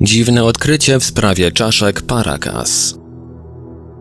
Dziwne odkrycie w sprawie czaszek Paracas.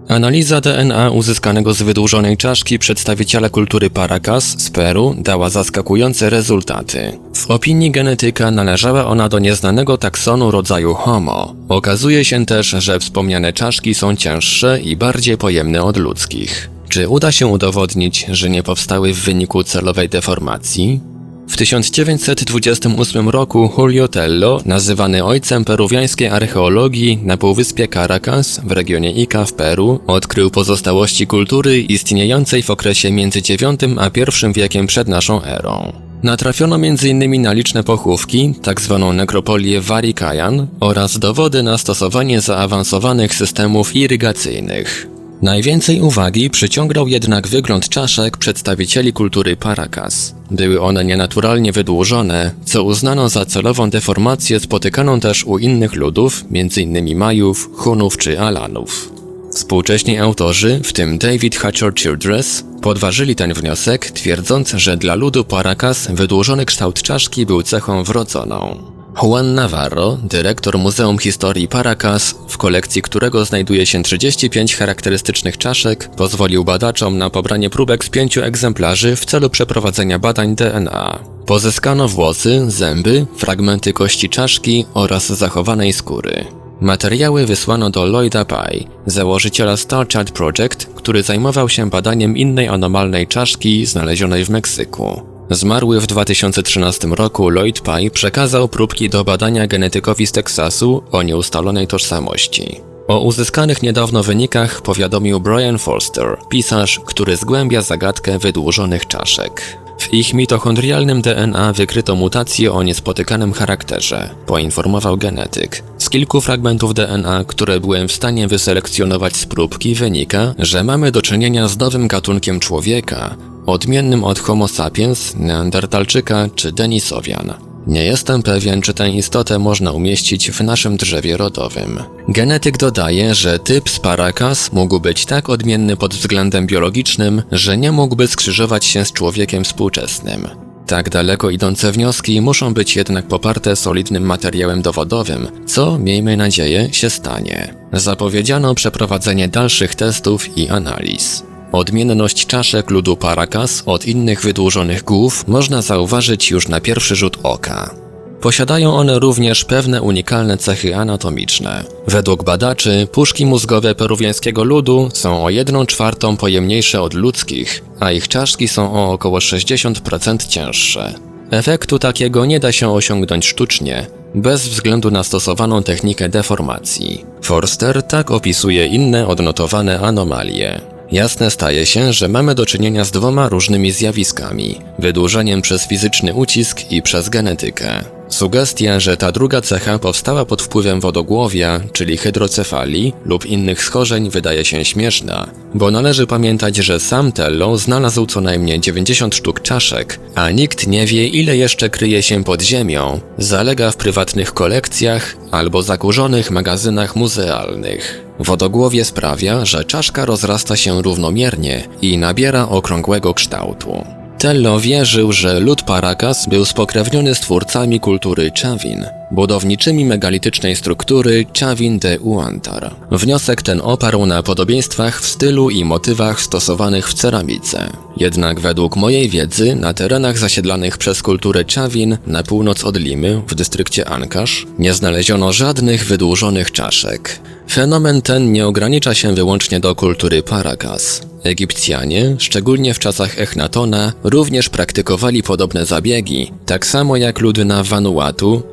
Analiza DNA uzyskanego z wydłużonej czaszki przedstawiciela kultury Paracas z Peru dała zaskakujące rezultaty. W opinii genetyka należała ona do nieznanego taksonu rodzaju Homo. Okazuje się też, że wspomniane czaszki są cięższe i bardziej pojemne od ludzkich. Czy uda się udowodnić, że nie powstały w wyniku celowej deformacji? W 1928 roku Julio Tello, nazywany ojcem peruwiańskiej archeologii na półwyspie Caracas w regionie Ica w Peru, odkrył pozostałości kultury istniejącej w okresie między IX a I wiekiem przed naszą erą. Natrafiono m.in. na liczne pochówki, tzw. Tak nekropolię Warikajan oraz dowody na stosowanie zaawansowanych systemów irygacyjnych. Najwięcej uwagi przyciągał jednak wygląd czaszek przedstawicieli kultury Paracas. Były one nienaturalnie wydłużone, co uznano za celową deformację spotykaną też u innych ludów, m.in. Majów, Hunów czy Alanów. Współcześni autorzy, w tym David Hatcher Childress, podważyli ten wniosek, twierdząc, że dla ludu Paracas wydłużony kształt czaszki był cechą wrodzoną. Juan Navarro, dyrektor Muzeum Historii Paracas, w kolekcji którego znajduje się 35 charakterystycznych czaszek, pozwolił badaczom na pobranie próbek z pięciu egzemplarzy w celu przeprowadzenia badań DNA. Pozyskano włosy, zęby, fragmenty kości czaszki oraz zachowanej skóry. Materiały wysłano do Lloyda Pye, założyciela Star Child Project, który zajmował się badaniem innej anomalnej czaszki znalezionej w Meksyku. Zmarły w 2013 roku Lloyd Pye przekazał próbki do badania genetykowi z Teksasu o nieustalonej tożsamości. O uzyskanych niedawno wynikach powiadomił Brian Forster, pisarz, który zgłębia zagadkę wydłużonych czaszek. W ich mitochondrialnym DNA wykryto mutację o niespotykanym charakterze, poinformował genetyk. Z kilku fragmentów DNA, które byłem w stanie wyselekcjonować z próbki, wynika, że mamy do czynienia z nowym gatunkiem człowieka, odmiennym od Homo sapiens, Neandertalczyka czy Denisowian. Nie jestem pewien, czy tę istotę można umieścić w naszym drzewie rodowym. Genetyk dodaje, że typ Sparacas mógł być tak odmienny pod względem biologicznym, że nie mógłby skrzyżować się z człowiekiem współczesnym. Tak daleko idące wnioski muszą być jednak poparte solidnym materiałem dowodowym, co, miejmy nadzieję, się stanie. Zapowiedziano przeprowadzenie dalszych testów i analiz. Odmienność czaszek ludu Paracas od innych wydłużonych głów można zauważyć już na pierwszy rzut oka. Posiadają one również pewne unikalne cechy anatomiczne. Według badaczy puszki mózgowe peruwiańskiego ludu są o 1 czwartą pojemniejsze od ludzkich, a ich czaszki są o około 60% cięższe. Efektu takiego nie da się osiągnąć sztucznie, bez względu na stosowaną technikę deformacji. Forster tak opisuje inne odnotowane anomalie. Jasne staje się, że mamy do czynienia z dwoma różnymi zjawiskami: wydłużeniem przez fizyczny ucisk i przez genetykę. Sugestia, że ta druga cecha powstała pod wpływem wodogłowia, czyli hydrocefalii lub innych schorzeń wydaje się śmieszna, bo należy pamiętać, że sam Tello znalazł co najmniej 90 sztuk czaszek, a nikt nie wie ile jeszcze kryje się pod ziemią, zalega w prywatnych kolekcjach albo zakurzonych magazynach muzealnych. Wodogłowie sprawia, że czaszka rozrasta się równomiernie i nabiera okrągłego kształtu. Tello wierzył, że lud Paracas był spokrewniony z twórcami kultury Chavin, budowniczymi megalitycznej struktury Chavin de Huantar. Wniosek ten oparł na podobieństwach w stylu i motywach stosowanych w ceramice. Jednak według mojej wiedzy na terenach zasiedlanych przez kulturę Chavin na północ od Limy w dystrykcie Ancash nie znaleziono żadnych wydłużonych czaszek. Fenomen ten nie ogranicza się wyłącznie do kultury Paracas. Egipcjanie, szczególnie w czasach Echnatona, również praktykowali podobne zabiegi, tak samo jak ludy na Vanuatu,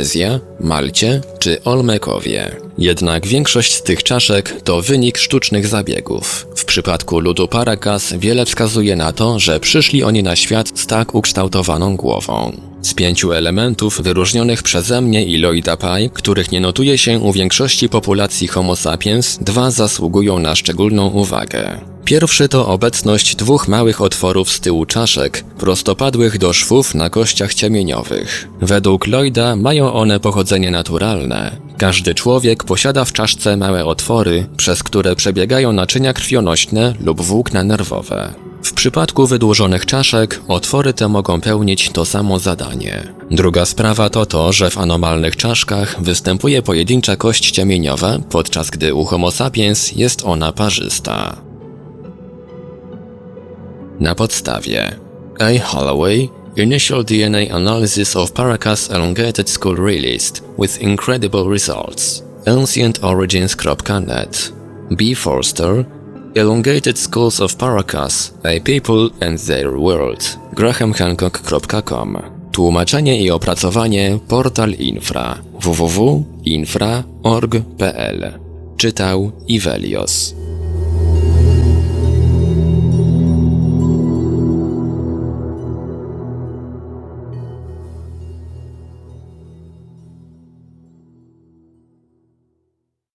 Melanezja, Malcie czy Olmekowie. Jednak większość z tych czaszek to wynik sztucznych zabiegów. W przypadku ludu Paracas wiele wskazuje na to, że przyszli oni na świat z tak ukształtowaną głową. Z pięciu elementów wyróżnionych przeze mnie i Lloyda Pye, których nie notuje się u większości populacji Homo sapiens, dwa zasługują na szczególną uwagę. Pierwszy to obecność dwóch małych otworów z tyłu czaszek, prostopadłych do szwów na kościach ciemieniowych. Według Lloyda mają one pochodzenie naturalne. Każdy człowiek posiada w czaszce małe otwory, przez które przebiegają naczynia krwionośne lub włókna nerwowe. Przypadku wydłużonych czaszek, otwory te mogą pełnić to samo zadanie. Druga sprawa to to, że w anomalnych czaszkach występuje pojedyncza kość ciemieniowa, podczas gdy u Homo sapiens jest ona parzysta. Na podstawie A. Holloway Initial DNA Analysis of Paracas Elongated Skull Released with Incredible Results ancientorigins.net B. Forster Elongated Skulls of Paracas A People and Their World. Grahamhancock.com Tłumaczenie i opracowanie Portal Infra. Www.infra.org.pl Czytał Ivelios